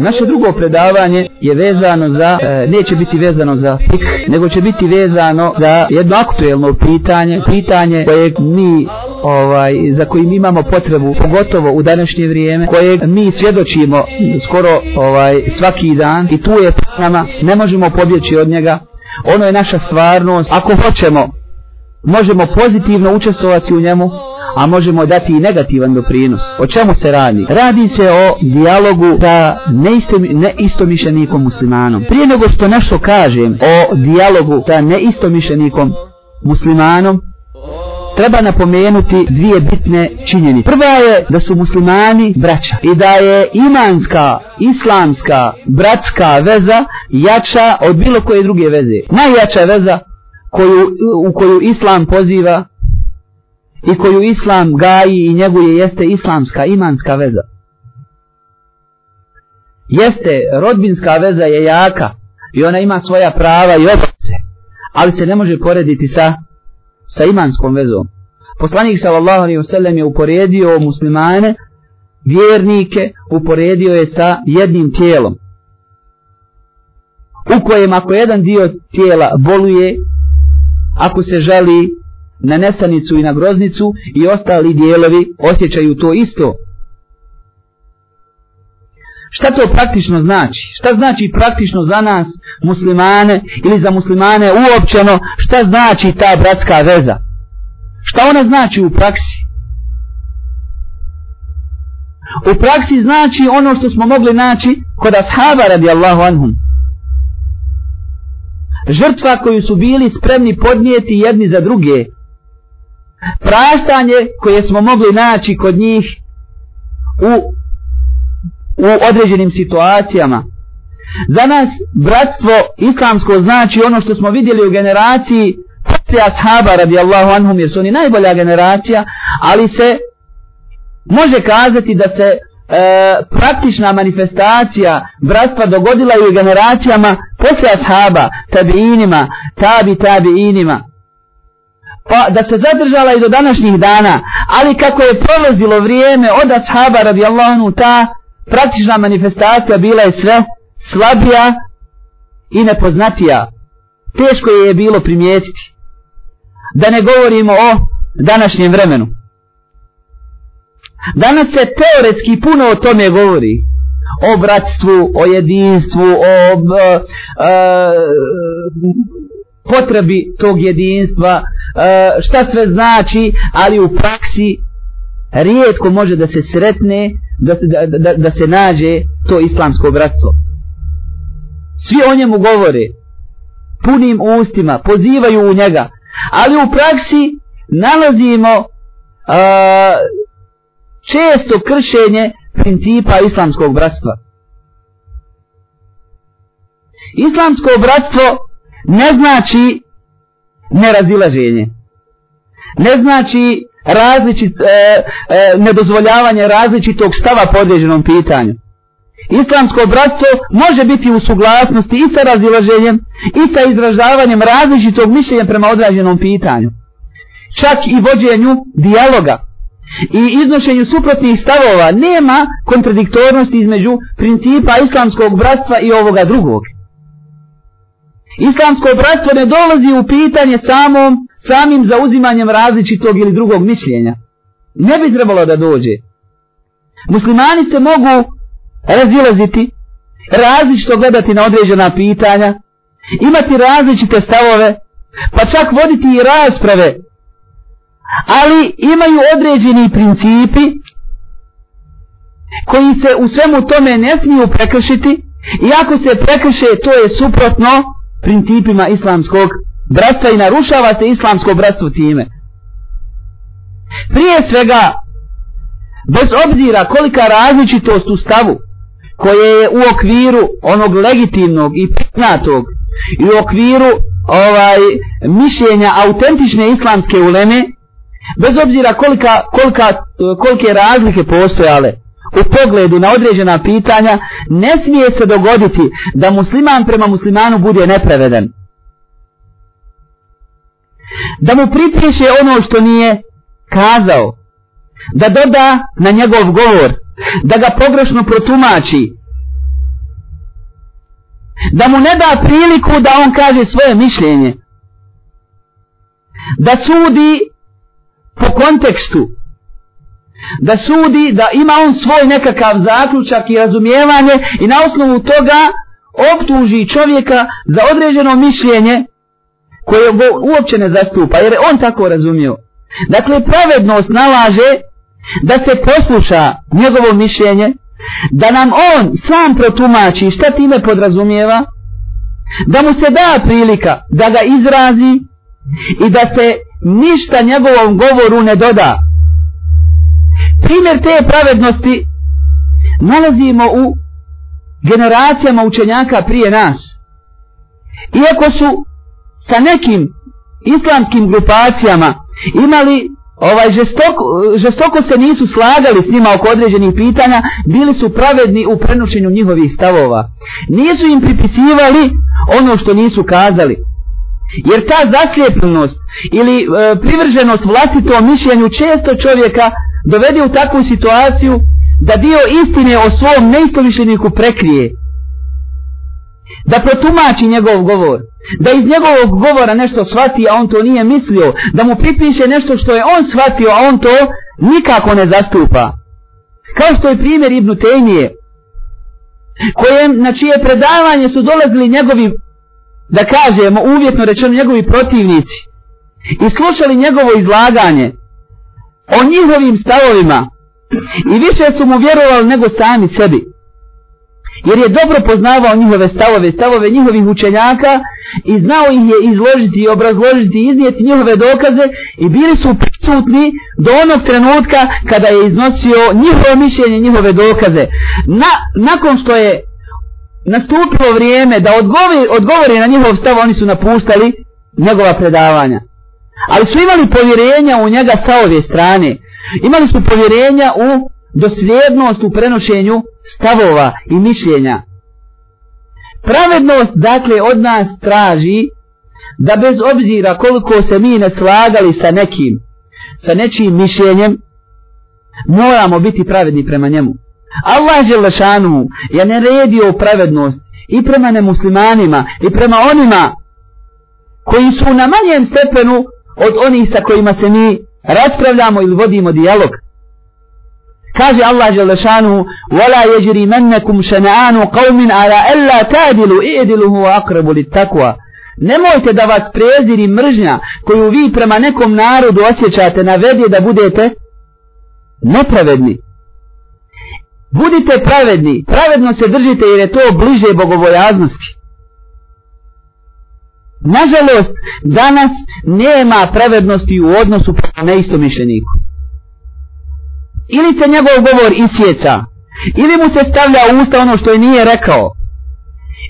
Naše drugo predavanje je vezano za, e, neće biti vezano za fik, nego će biti vezano za jedno aktuelno pitanje, pitanje koje mi, ovaj, za kojim imamo potrebu, pogotovo u današnje vrijeme, koje mi svjedočimo skoro ovaj svaki dan i tu je nama, ne možemo pobjeći od njega, ono je naša stvarnost, ako hoćemo, možemo pozitivno učestovati u njemu, a možemo dati i negativan doprinos. O čemu se radi? Radi se o dijalogu sa neistom, neistomišljenikom muslimanom. Prije nego što nešto kažem o dijalogu sa neistomišljenikom muslimanom, treba napomenuti dvije bitne činjeni. Prva je da su muslimani braća i da je imanska, islamska, bratska veza jača od bilo koje druge veze. Najjača veza koju, u koju islam poziva i koju islam gaji i njeguje jeste islamska imanska veza. Jeste rodbinska veza je jaka i ona ima svoja prava i obaveze, ali se ne može porediti sa sa imanskom vezom. Poslanik sallallahu alejhi ve sellem je uporedio muslimane vjernike uporedio je sa jednim tijelom. U kojem ako jedan dio tijela boluje, ako se želi na nesanicu i na groznicu i ostali dijelovi osjećaju to isto. Šta to praktično znači? Šta znači praktično za nas, muslimane, ili za muslimane uopćeno, šta znači ta bratska veza? Šta ona znači u praksi? U praksi znači ono što smo mogli naći kod ashaba radijallahu anhum. Žrtva koju su bili spremni podnijeti jedni za druge, praštanje koje smo mogli naći kod njih u, u određenim situacijama. Za nas bratstvo islamsko znači ono što smo vidjeli u generaciji poslije ashaba radijallahu anhum jer su oni najbolja generacija, ali se može kazati da se e, praktična manifestacija bratstva dogodila i u generacijama poslije ashaba, tabiinima, tabi tabiinima. Tabi pa da se zadržala i do današnjih dana, ali kako je prolazilo vrijeme od ashaba radijallahu ta praktična manifestacija bila je sve slabija i nepoznatija. Teško je je bilo primijetiti. Da ne govorimo o današnjem vremenu. Danas se teoretski puno o tome govori. O bratstvu, o jedinstvu, o, o, o, e, o potrebi tog jedinstva, e, šta sve znači, ali u praksi rijetko može da se sretne, da se, da, da, da se nađe to islamsko bratstvo. Svi o njemu govore, punim ustima, pozivaju u njega, ali u praksi nalazimo a, e, često kršenje principa islamskog bratstva. Islamsko bratstvo ne znači nerazilaženje. Ne znači različit, e, e, nedozvoljavanje različitog stava po određenom pitanju. Islamsko bratstvo može biti u suglasnosti i sa razilaženjem i sa izražavanjem različitog mišljenja prema određenom pitanju. Čak i vođenju dijaloga i iznošenju suprotnih stavova nema kontradiktornosti između principa islamskog bratstva i ovoga drugog. Islamsko bratstvo ne dolazi u pitanje samom, samim zauzimanjem različitog ili drugog mišljenja. Ne bi trebalo da dođe. Muslimani se mogu razilaziti, različito gledati na određena pitanja, imati različite stavove, pa čak voditi i rasprave, ali imaju određeni principi koji se u svemu tome ne smiju prekršiti i ako se prekrše to je suprotno principima islamskog bratstva i narušava se islamsko bratstvo time. Prije svega, bez obzira kolika različitost u stavu koje je u okviru onog legitimnog i priznatog i u okviru ovaj mišljenja autentične islamske uleme, bez obzira kolika, kolika, kolike razlike postojale, u pogledu na određena pitanja, ne smije se dogoditi da musliman prema muslimanu bude nepreveden. Da mu pripriješe ono što nije kazao. Da doda na njegov govor. Da ga pogrešno protumači. Da mu ne da priliku da on kaže svoje mišljenje. Da sudi po kontekstu da sudi, da ima on svoj nekakav zaključak i razumijevanje i na osnovu toga optuži čovjeka za određeno mišljenje koje go uopće ne zastupa, jer je on tako razumio. Dakle, pravednost nalaže da se posluša njegovo mišljenje, da nam on sam protumači šta time podrazumijeva, da mu se da prilika da ga izrazi i da se ništa njegovom govoru ne doda primjer te pravednosti nalazimo u generacijama učenjaka prije nas. Iako su sa nekim islamskim grupacijama imali ovaj žestoko, žestoko se nisu slagali s njima oko određenih pitanja, bili su pravedni u prenošenju njihovih stavova. Nisu im pripisivali ono što nisu kazali. Jer ta zaslijepljenost ili e, privrženost vlastitom mišljenju često čovjeka dovede u takvu situaciju da dio istine o svom neistomišljeniku prekrije da protumači njegov govor da iz njegovog govora nešto shvati a on to nije mislio da mu pripiše nešto što je on shvatio a on to nikako ne zastupa kao što je primjer Ibnu Tejnije koje, na čije predavanje su dolazili njegovi da kažemo uvjetno rečeno njegovi protivnici i slušali njegovo izlaganje o njihovim stavovima i više su mu vjerovali nego sami sebi. Jer je dobro poznavao njihove stavove, stavove njihovih učenjaka i znao ih je izložiti i obrazložiti i iznijeti njihove dokaze i bili su prisutni do onog trenutka kada je iznosio njihove mišljenje, njihove dokaze. Na, nakon što je nastupilo vrijeme da odgovori, odgovori na njihov stav, oni su napuštali njegova predavanja. Ali su imali povjerenja u njega sa ove strane. Imali su povjerenja u dosljednost u prenošenju stavova i mišljenja. Pravednost dakle od nas traži da bez obzira koliko se mi ne slagali sa nekim, sa nečijim mišljenjem, moramo biti pravedni prema njemu. Allah Želešanu je naredio pravednost i prema nemuslimanima i prema onima koji su na manjem stepenu od onih sa kojima se mi raspravljamo ili vodimo dijalog. Kaže Allah Đelešanu, وَلَا يَجْرِ مَنَّكُمْ شَنَعَانُ قَوْمٍ عَلَا أَلَّا تَعْدِلُ اِعْدِلُ هُوَ أَقْرَبُ لِتَّقْوَ Nemojte da vas prezir i mržnja koju vi prema nekom narodu osjećate navedje da budete nepravedni. Budite pravedni, pravedno se držite jer je to bliže bogovojaznosti. Nažalost, danas nema pravednosti u odnosu prema neistom mišljeniku. Ili se njegov govor isjeca, ili mu se stavlja u usta ono što je nije rekao,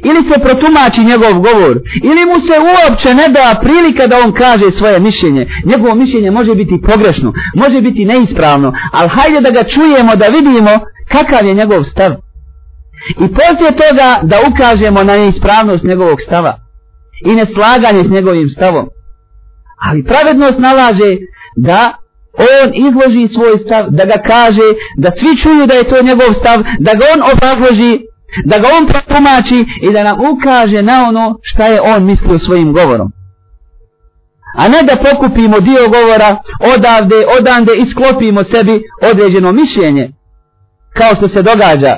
ili se protumači njegov govor, ili mu se uopće ne da prilika da on kaže svoje mišljenje. Njegovo mišljenje može biti pogrešno, može biti neispravno, ali hajde da ga čujemo, da vidimo kakav je njegov stav. I poslije toga da ukažemo na neispravnost njegovog stava i neslaganje s njegovim stavom. Ali pravednost nalaže da on izloži svoj stav, da ga kaže, da svi čuju da je to njegov stav, da ga on obrazloži, da ga on protumači i da nam ukaže na ono šta je on mislio svojim govorom. A ne da pokupimo dio govora odavde, odande i sklopimo sebi određeno mišljenje, kao što se događa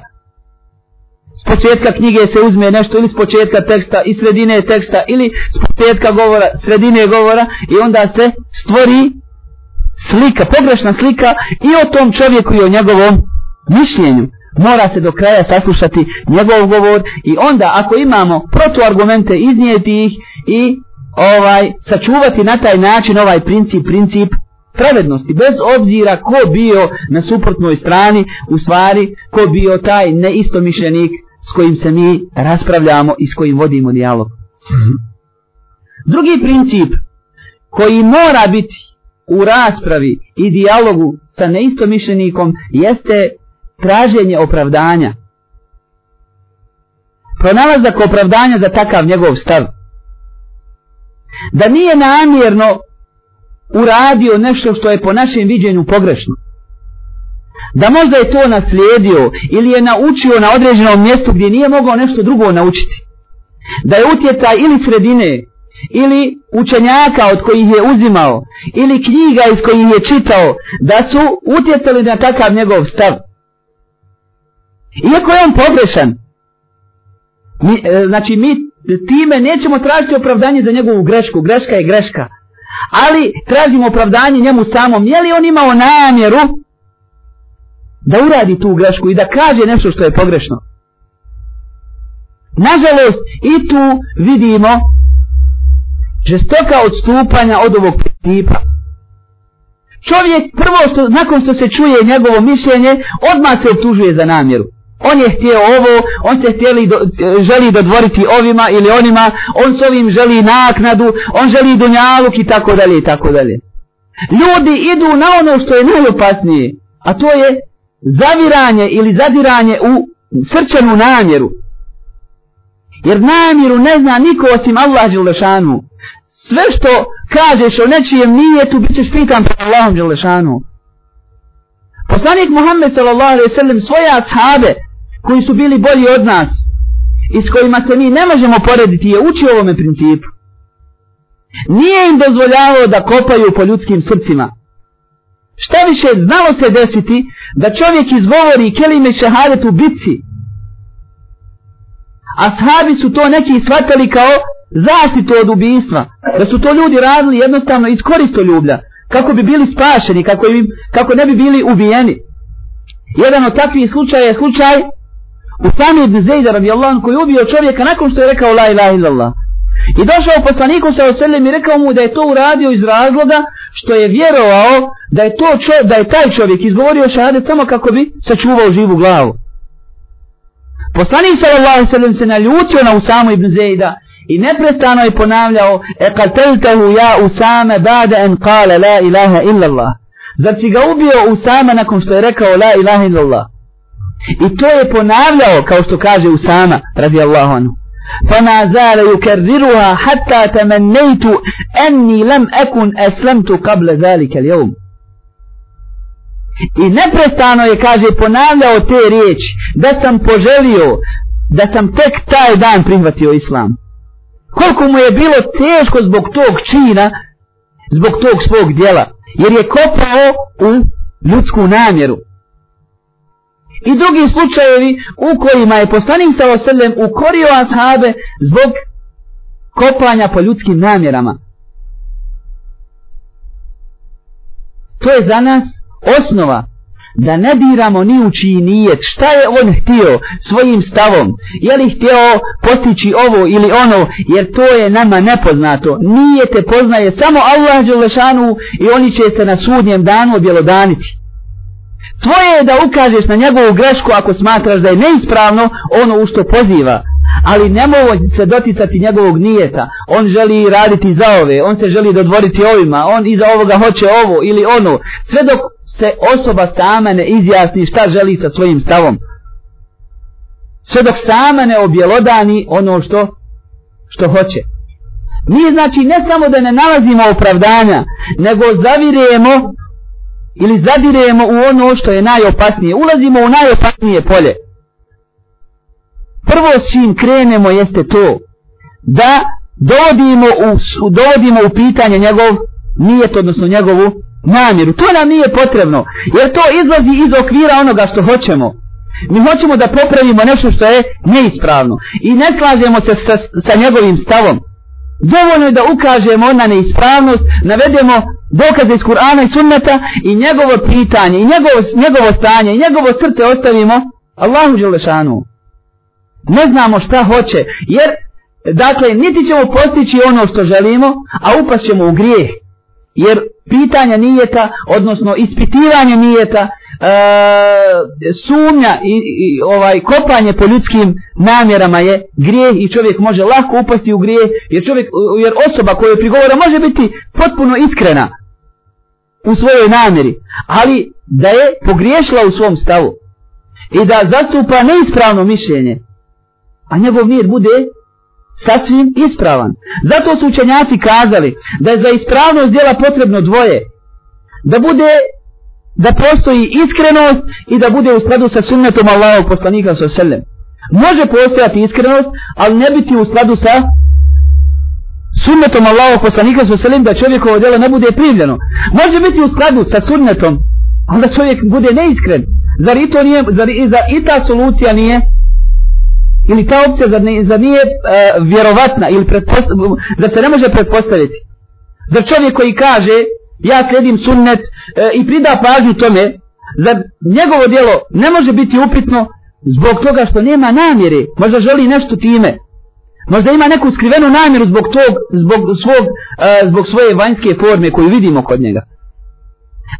s početka knjige se uzme nešto ili s početka teksta i sredine teksta ili s početka govora, sredine govora i onda se stvori slika, pogrešna slika i o tom čovjeku i o njegovom mišljenju. Mora se do kraja saslušati njegov govor i onda ako imamo protuargumente iznijeti ih i ovaj sačuvati na taj način ovaj princip, princip pravednosti, bez obzira ko bio na suprotnoj strani, u stvari ko bio taj neistomišljenik s kojim se mi raspravljamo i s kojim vodimo dijalog. Mhm. Drugi princip koji mora biti u raspravi i dijalogu sa neistomišljenikom jeste traženje opravdanja. Pronalazak opravdanja za takav njegov stav. Da nije namjerno uradio nešto što je po našem viđenju pogrešno. Da možda je to naslijedio ili je naučio na određenom mjestu gdje nije mogao nešto drugo naučiti. Da je utjecaj ili sredine ili učenjaka od kojih je uzimao ili knjiga iz kojih je čitao da su utjecali na takav njegov stav. Iako je on pogrešan, mi, e, znači mi time nećemo tražiti opravdanje za njegovu grešku, greška je greška, ali tražimo opravdanje njemu samom, je li on imao namjeru da uradi tu grešku i da kaže nešto što je pogrešno. Nažalost, i tu vidimo žestoka odstupanja od ovog tipa. Čovjek prvo što, nakon što se čuje njegovo mišljenje, odmah se obtužuje za namjeru. On je htio ovo, on se htjeli, do, želi dodvoriti ovima ili onima, on s ovim želi naknadu, on želi dunjaluk i tako dalje i tako dalje. Ljudi idu na ono što je najopasnije, a to je zaviranje ili zadiranje u srčanu namjeru. Jer namjeru ne zna niko osim Allah Đelešanu. Sve što kažeš o nečijem nije tu bit ćeš pitan pred Allahom Đelešanu. Poslanik Muhammed sallallahu alaihi sallam svoje ashabe koji su bili bolji od nas i s kojima se mi ne možemo porediti je učio ovome principu. Nije im dozvoljavao da kopaju po ljudskim srcima. Šta više, znalo se desiti da čovjek izgovori kelime šehadet u bitci. A sahabi su to neki shvatali kao zaštitu od ubijstva. Da su to ljudi radili jednostavno iz koristo ljublja. Kako bi bili spašeni, kako, im, kako ne bi bili ubijeni. Jedan od takvih slučaja je slučaj Usami ibn Zejda radijallahu anhu koji je ubio čovjeka nakon što je rekao la ilaha illallah. I došao poslaniku sa oselim i rekao mu da je to uradio iz razloga što je vjerovao da je, to čov, da je taj čovjek izgovorio šahadet samo kako bi sačuvao živu glavu. Poslanik sallallahu sallam se naljutio na Usamu ibn Zejda i neprestano je ponavljao e kateltahu ja Usame bade en kale la ilaha illallah. Zar si ga ubio Usama nakon što je rekao la ilaha illallah? I to je ponavljao kao što kaže Usama radijallahu anhu. فما زال يكررها حتى تمنيت أني لم أكن أسلمت قبل ذلك اليوم I neprestano je, kaže, ponavljao te riječi da sam poželio da sam tek taj dan prihvatio islam. Koliko mu je bilo teško zbog tog čina, zbog tog svog dijela, jer je kopao u ljudsku namjeru i drugi slučajevi u kojima je poslanik sa osrljem ukorio ashabe zbog kopanja po ljudskim namjerama. To je za nas osnova da ne biramo ni u čiji nijet šta je on htio svojim stavom je li htio postići ovo ili ono jer to je nama nepoznato nije te poznaje samo Allah Đelešanu i oni će se na sudnjem danu objelodaniti Tvoje je da ukažeš na njegovu grešku ako smatraš da je neispravno ono u što poziva. Ali ne mogu se doticati njegovog nijeta. On želi raditi za ove, on se želi dodvoriti ovima, on iza ovoga hoće ovo ili ono. Sve dok se osoba sama ne izjasni šta želi sa svojim stavom. Sve dok sama ne objelodani ono što, što hoće. Mi znači ne samo da ne nalazimo opravdanja, nego zavirujemo ili zadiremo u ono što je najopasnije, ulazimo u najopasnije polje. Prvo s čim krenemo jeste to da dovodimo u, dovodimo u pitanje njegov nijet, odnosno njegovu namjeru. To nam nije potrebno, jer to izlazi iz okvira onoga što hoćemo. Mi hoćemo da popravimo nešto što je neispravno i ne slažemo se sa, sa njegovim stavom. Dovoljno je da ukažemo na neispravnost, navedemo dokaze iz Kur'ana i sunnata i njegovo pitanje, i njegovo, njegovo stanje, i njegovo srce ostavimo Allahu Đelešanu. Ne znamo šta hoće, jer, dakle, niti ćemo postići ono što želimo, a upast ćemo u grijeh. Jer pitanja nijeta, odnosno ispitivanje nijeta, e, sumnja i, i ovaj kopanje po ljudskim namjerama je grijeh i čovjek može lako upasti u grijeh jer čovjek jer osoba koju prigovara može biti potpuno iskrena u svojoj namjeri ali da je pogriješila u svom stavu i da zastupa neispravno mišljenje a njegov mir bude sasvim ispravan. Zato su učenjaci kazali da je za ispravnost djela potrebno dvoje. Da bude da postoji iskrenost i da bude u skladu sa sunnetom Allahog poslanika sa selem. Može postojati iskrenost, ali ne biti u skladu sa sunnetom Allahog poslanika sa selem da čovjekovo djelo ne bude prijavljeno. Može biti u skladu sa sunnetom, ali da čovjek bude neiskren. Zar i to nije, zar i, zar i ta solucija nije ili ta opcija zar, ne, zar nije e, vjerovatna ili zar se ne može pretpostaviti. Zar čovjek koji kaže ja sledim sunnet e, i prida pažnju tome, za njegovo djelo ne može biti upitno zbog toga što nema namjere, možda želi nešto time, možda ima neku skrivenu namjeru zbog tog, zbog svog, e, zbog svoje vanjske forme koju vidimo kod njega.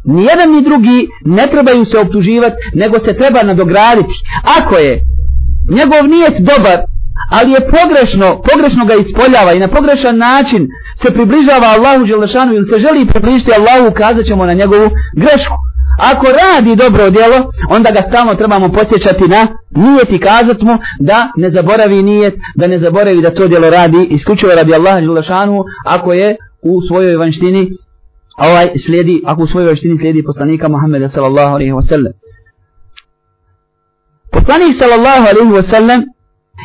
Ni jedan ni drugi ne trebaju se optuživati, nego se treba nadograditi. Ako je njegov nijet dobar, ali je pogrešno, pogrešno ga ispoljava i na pogrešan način se približava Allahu Đelešanu ili se želi približiti Allahu, ukazat ćemo na njegovu grešku. Ako radi dobro djelo, onda ga stalno trebamo podsjećati na nijet i kazati mu da ne zaboravi nijet, da ne zaboravi da to djelo radi isključivo radi Allaha Đelešanu ako je u svojoj vanštini ovaj slijedi, ako u svojoj vanštini slijedi poslanika Muhammeda sallallahu alaihi wa sallam. Poslanik sallallahu alaihi wa sallam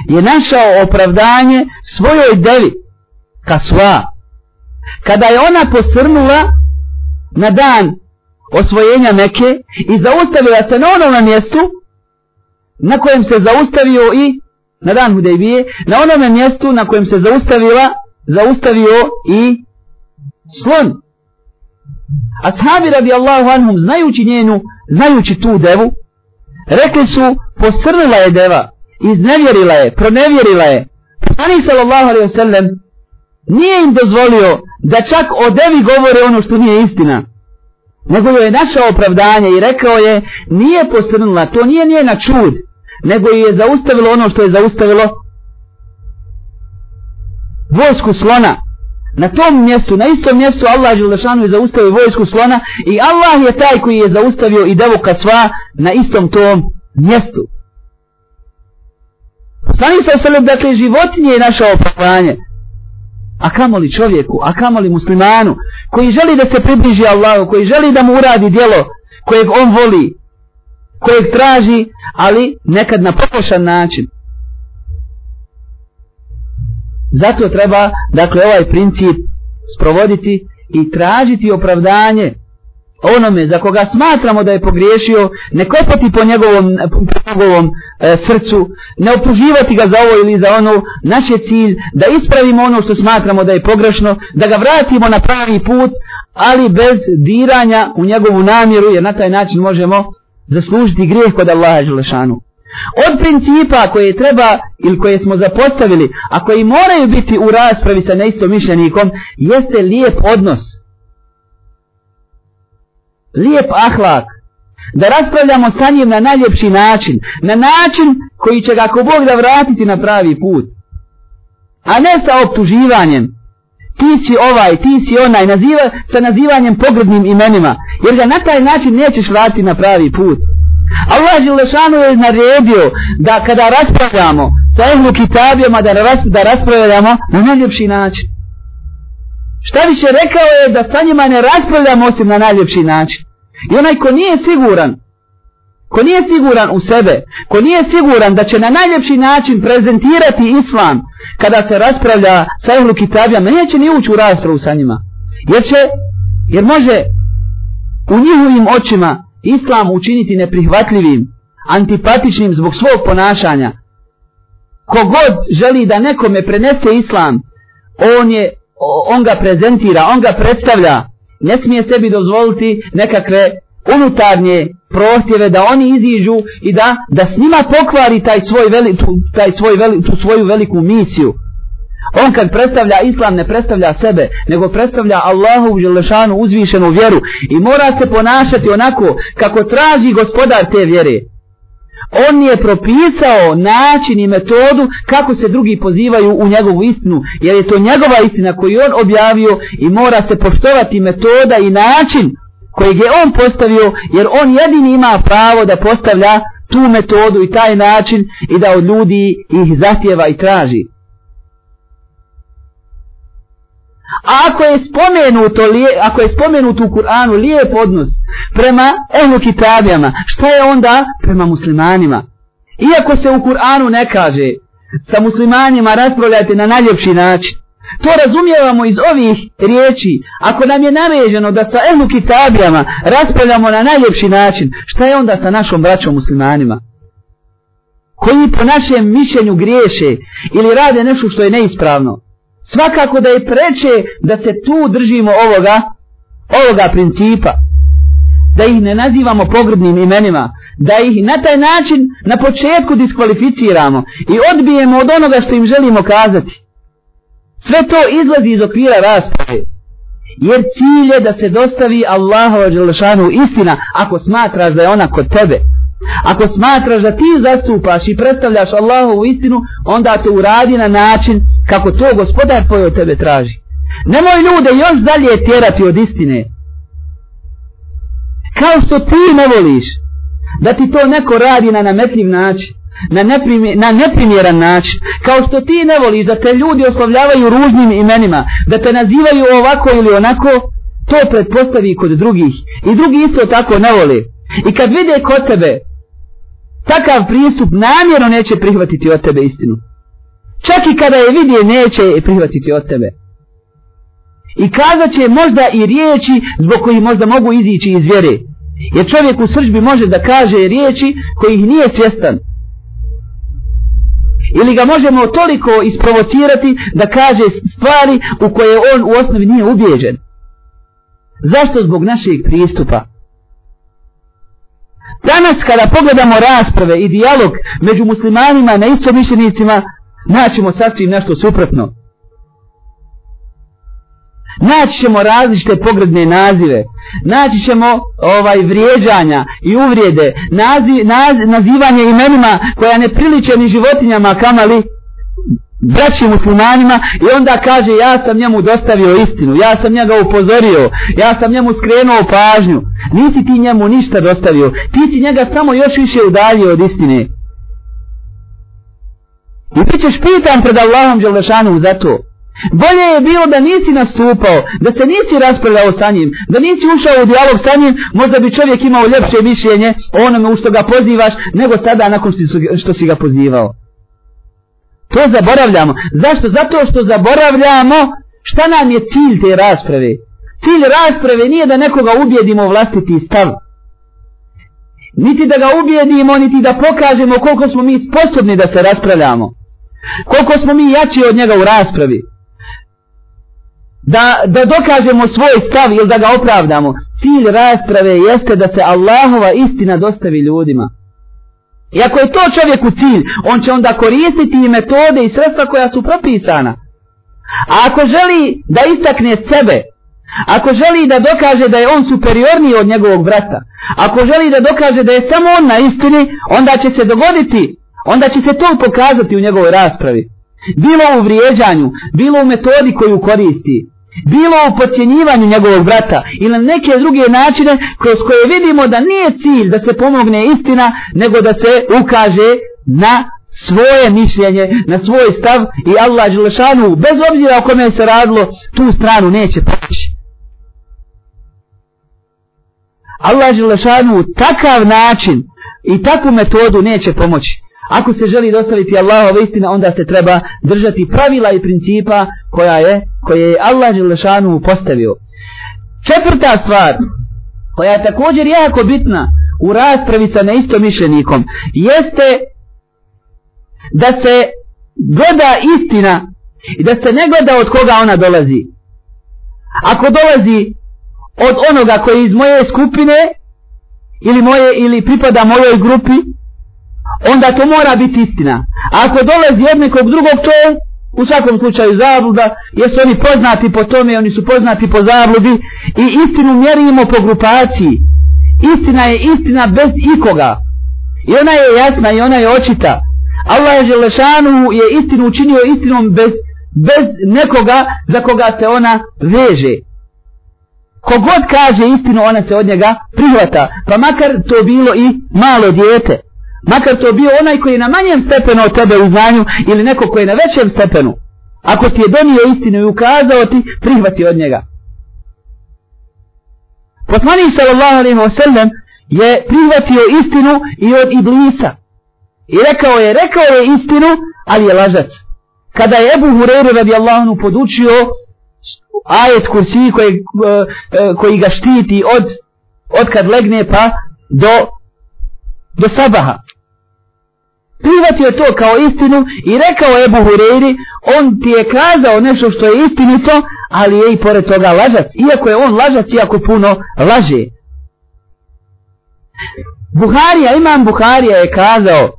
je našao opravdanje svojoj devi Kasva kada je ona posrnula na dan osvojenja Meke i zaustavila se na onom mjestu na kojem se zaustavio i na dan Hudejbije na onom mjestu na kojem se zaustavila zaustavio i slon a sahabi radijallahu anhum znajući njenu znajući tu devu rekli su posrnula je deva iznevjerila je, pronevjerila je. Ani sallallahu alaihi wasallam nije im dozvolio da čak o devi govore ono što nije istina. Nego joj je našao opravdanje i rekao je, nije posrnula, to nije nije na čud, nego je zaustavilo ono što je zaustavilo vojsku slona. Na tom mjestu, na istom mjestu Allah Želešanu je zaustavio vojsku slona i Allah je taj koji je zaustavio i devu sva na istom tom mjestu. Poslanik sa osrlom, dakle, životinje je naše opravljanje. A kamo li čovjeku, a kamo li muslimanu, koji želi da se približi Allahu, koji želi da mu uradi djelo kojeg on voli, kojeg traži, ali nekad na pokošan način. Zato treba, dakle, ovaj princip sprovoditi i tražiti opravdanje onome za koga smatramo da je pogriješio, ne kopati po njegovom, po njegovom e, srcu, ne optuživati ga za ovo ili za ono, naš je cilj da ispravimo ono što smatramo da je pogrešno, da ga vratimo na pravi put, ali bez diranja u njegovu namjeru, jer na taj način možemo zaslužiti grijeh kod Allaha Želešanu. Od principa koje treba ili koje smo zapostavili, a koji moraju biti u raspravi sa neistomišljenikom, jeste lijep odnos – lijep ahlak, da raspravljamo sa njim na najljepši način, na način koji će ga ako Bog da vratiti na pravi put. A ne sa optuživanjem. Ti si ovaj, ti si onaj, naziva, sa nazivanjem pogrebnim imenima. Jer ga na taj način nećeš vratiti na pravi put. Allah Želešanu je naredio da kada raspravljamo sa Ehlu Kitabijama, da, ras, da raspravljamo na najljepši način. Šta bi će rekao je da sa njima ne raspravljamo osim na najljepši način. I onaj ko nije siguran, ko nije siguran u sebe, ko nije siguran da će na najljepši način prezentirati islam, kada se raspravlja sa ihlu kitabijama, neće ni ući u raspravu sa njima. Jer će, jer može u njihovim očima islam učiniti neprihvatljivim, antipatičnim zbog svog ponašanja. Kogod želi da nekome prenese islam, on je on ga prezentira, on ga predstavlja, ne smije sebi dozvoliti nekakve unutarnje prohtjeve da oni iziđu i da, da s njima pokvari taj svoj veli, tu, taj svoj veli, tu svoju veliku misiju. On kad predstavlja islam ne predstavlja sebe, nego predstavlja Allahu u želešanu uzvišenu vjeru i mora se ponašati onako kako traži gospodar te vjere. On je propisao način i metodu kako se drugi pozivaju u njegovu istinu, jer je to njegova istina koju on objavio i mora se poštovati metoda i način kojeg je on postavio, jer on jedini ima pravo da postavlja tu metodu i taj način i da od ljudi ih zahtjeva i traži. A ako je spomenuto, ako je spomenuto u Kur'anu lijep odnos prema ehlu kitabijama, što je onda prema muslimanima? Iako se u Kur'anu ne kaže, sa muslimanima raspravljajte na najljepši način. To razumijevamo iz ovih riječi. Ako nam je naređeno da sa ehlu kitabijama raspravljamo na najljepši način, šta je onda sa našom braćom muslimanima? Koji po našem mišljenju griješe ili rade nešto što je neispravno? svakako da je preče da se tu držimo ovoga ovoga principa da ih ne nazivamo pogrbnim imenima da ih na taj način na početku diskvalificiramo i odbijemo od onoga što im želimo kazati sve to izlazi iz okvira rasprave jer cilj je da se dostavi Allahova želešanu istina ako smatraš da je ona kod tebe Ako smatraš da ti zastupaš i predstavljaš Allahovu istinu, onda to uradi na način kako to gospodar tvoj od tebe traži. Nemoj ljude još dalje tjerati od istine. Kao što ti ne voliš da ti to neko radi na nametljiv način na, neprimjer, na neprimjeran način, kao što ti ne voliš da te ljudi oslovljavaju ružnim imenima, da te nazivaju ovako ili onako, to pretpostavi kod drugih. I drugi isto tako ne vole. I kad vide kod tebe takav pristup namjerno neće prihvatiti od tebe istinu. Čak i kada je vidje neće je prihvatiti od tebe. I kazat će možda i riječi zbog kojih možda mogu izići iz vjere. Jer čovjek u srđbi može da kaže riječi kojih nije svjestan. Ili ga možemo toliko isprovocirati da kaže stvari u koje on u osnovi nije ubijeđen. Zašto zbog našeg pristupa? Danas kada pogledamo rasprave i dijalog među muslimanima na istomišljenicima, naćemo sasvim nešto suprotno. Naći ćemo različite pogredne nazive, naći ćemo ovaj, vrijeđanja i uvrijede, naziv, naz, nazivanje imenima koja ne priliče ni životinjama kamali braći muslimanima i onda kaže ja sam njemu dostavio istinu, ja sam njega upozorio, ja sam njemu skrenuo pažnju. Nisi ti njemu ništa dostavio, ti si njega samo još više udalio od istine. I ti ćeš pitan pred Allahom Đelešanu za to. Bolje je bilo da nisi nastupao, da se nisi raspravljao sa njim, da nisi ušao u dijalog sa njim, možda bi čovjek imao ljepše mišljenje o onome u što ga pozivaš, nego sada nakon što si ga pozivao. To zaboravljamo. Zašto? Zato što zaboravljamo šta nam je cilj te rasprave. Cilj rasprave nije da nekoga ubijedimo u vlastiti stav. Niti da ga ubijedimo, niti da pokažemo koliko smo mi sposobni da se raspravljamo. Koliko smo mi jači od njega u raspravi. Da, da dokažemo svoj stav ili da ga opravdamo. Cilj rasprave jeste da se Allahova istina dostavi ljudima. I ako je to čovjeku cilj, on će onda koristiti i metode i sredstva koja su propisana. A ako želi da istakne sebe, ako želi da dokaže da je on superiorniji od njegovog brata, ako želi da dokaže da je samo on na istini, onda će se dogoditi, onda će se to pokazati u njegovoj raspravi. Bilo u vrijeđanju, bilo u metodi koju koristi bilo u podcjenjivanju njegovog brata ili na neke druge načine kroz koje vidimo da nije cilj da se pomogne istina nego da se ukaže na svoje mišljenje, na svoj stav i Allah Đelešanu bez obzira o kome se radilo tu stranu neće proći. Allah Đelešanu takav način i takvu metodu neće pomoći. Ako se želi dostaviti Allahova istina, onda se treba držati pravila i principa koja je, koje je Allah Želešanu postavio. Četvrta stvar, koja je također jako bitna u raspravi sa neistomišljenikom, jeste da se gleda istina i da se ne gleda od koga ona dolazi. Ako dolazi od onoga koji je iz moje skupine ili moje ili pripada mojoj grupi, onda to mora biti istina. A ako dolazi od nekog drugog, to je u svakom slučaju zabluda, jesu oni poznati po tome, oni su poznati po zabludi i istinu mjerimo po grupaciji. Istina je istina bez ikoga. I ona je jasna i ona je očita. Allah je Želešanu je istinu učinio istinom bez, bez nekoga za koga se ona veže. Kogod kaže istinu, ona se od njega prihvata. Pa makar to bilo i malo djete. Makar to bio onaj koji je na manjem stepenu od tebe u znanju ili neko koji je na većem stepenu. Ako ti je donio istinu i ukazao ti, prihvati od njega. Poslanik sallallahu alaihi wa sallam je prihvatio istinu i od iblisa. I rekao je, rekao je istinu, ali je lažac. Kada je Ebu Hureyre radijallahu anhu podučio ajet kursi koji, eh, eh, koji ga štiti od, od kad legne pa do, do sabaha prihvatio to kao istinu i rekao Ebu Hureyri, on ti je kazao nešto što je istinito, ali je i pored toga lažac, iako je on lažac, iako puno laže. Buharija, imam Buharija je kazao,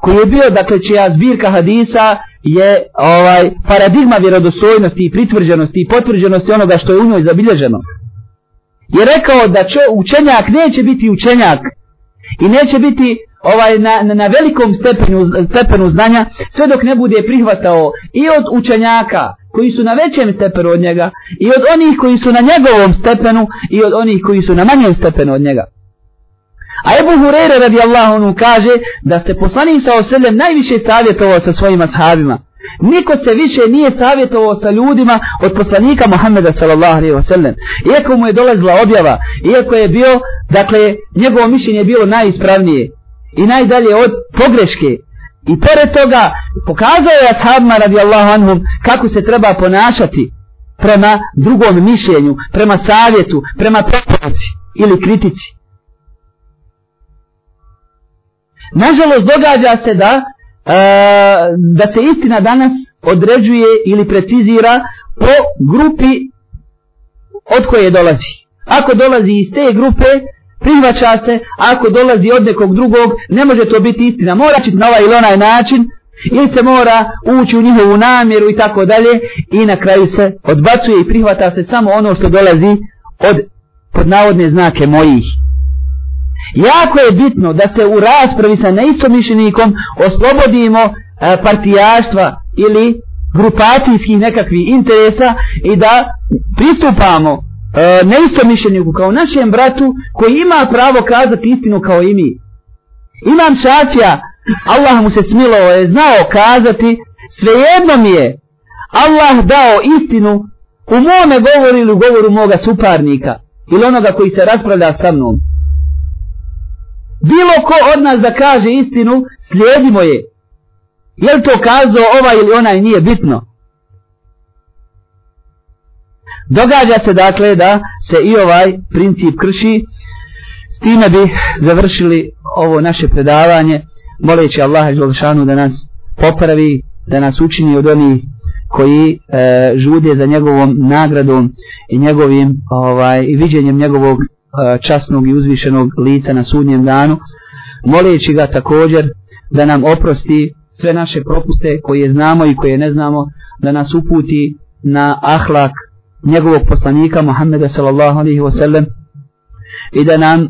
koji je bio, dakle, čija zbirka hadisa je ovaj paradigma vjerodostojnosti i pritvrđenosti i potvrđenosti onoga što je u njoj zabilježeno. Je rekao da čo, učenjak neće biti učenjak i neće biti ovaj na, na, na velikom stepenu, stepenu znanja sve dok ne bude prihvatao i od učenjaka koji su na većem stepenu od njega i od onih koji su na njegovom stepenu i od onih koji su na manjem stepenu od njega. A Ebu Hureyre radijallahu anhu kaže da se poslanik sa oseljem najviše savjetovao sa svojim ashabima. Niko se više nije savjetovao sa ljudima od poslanika Muhammeda sallallahu alaihi wasallam. Iako mu je dolazila objava, iako je bio, dakle, njegovo mišljenje je bilo najispravnije i najdalje od pogreške. I pored toga pokazao je ashabima radijallahu anhum kako se treba ponašati prema drugom mišljenju, prema savjetu, prema preporuci ili kritici. Nažalost događa se da e, da se istina danas određuje ili precizira po grupi od koje dolazi. Ako dolazi iz te grupe, prihvaća se, ako dolazi od nekog drugog, ne može to biti istina, mora će na ovaj ili onaj način, ili se mora ući u njihovu namjeru i tako dalje, i na kraju se odbacuje i prihvata se samo ono što dolazi od pod navodne znake mojih. Jako je bitno da se u raspravi sa neistomišljenikom oslobodimo e, partijaštva ili grupacijskih nekakvih interesa i da pristupamo E, neistomišljeniku kao našem bratu koji ima pravo kazati istinu kao i mi. Imam šafija, Allah mu se smilovao je znao kazati, svejedno mi je Allah dao istinu u mome govoru ili u govoru moga suparnika ili onoga koji se raspravlja sa mnom. Bilo ko od nas da kaže istinu, slijedimo je. Je li to kazao ovaj ili onaj nije bitno događa se dakle da se i ovaj princip krši s time bi završili ovo naše predavanje moleći Allaha Đelšanu da nas popravi da nas učini od onih koji e, žude za njegovom nagradom i njegovim ovaj i viđenjem njegovog e, časnog i uzvišenog lica na sudnjem danu moleći ga također da nam oprosti sve naše propuste koje znamo i koje ne znamo da nas uputi na ahlak njegovog poslanika Muhammeda sallallahu alaihi wa sallam i da nam e,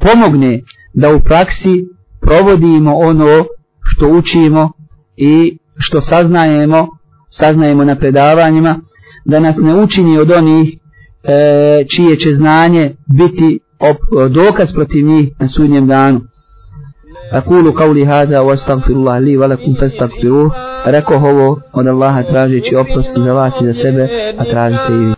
pomogne da u praksi provodimo ono što učimo i što saznajemo saznajemo na predavanjima da nas ne učini od onih e, čije će znanje biti op, dokaz protiv njih na sudnjem danu أقول قولي هذا واستغفر الله لي ولكم فاستغفروه ركو هو من الله تراجي أبرز زواتي لسبه أتراجي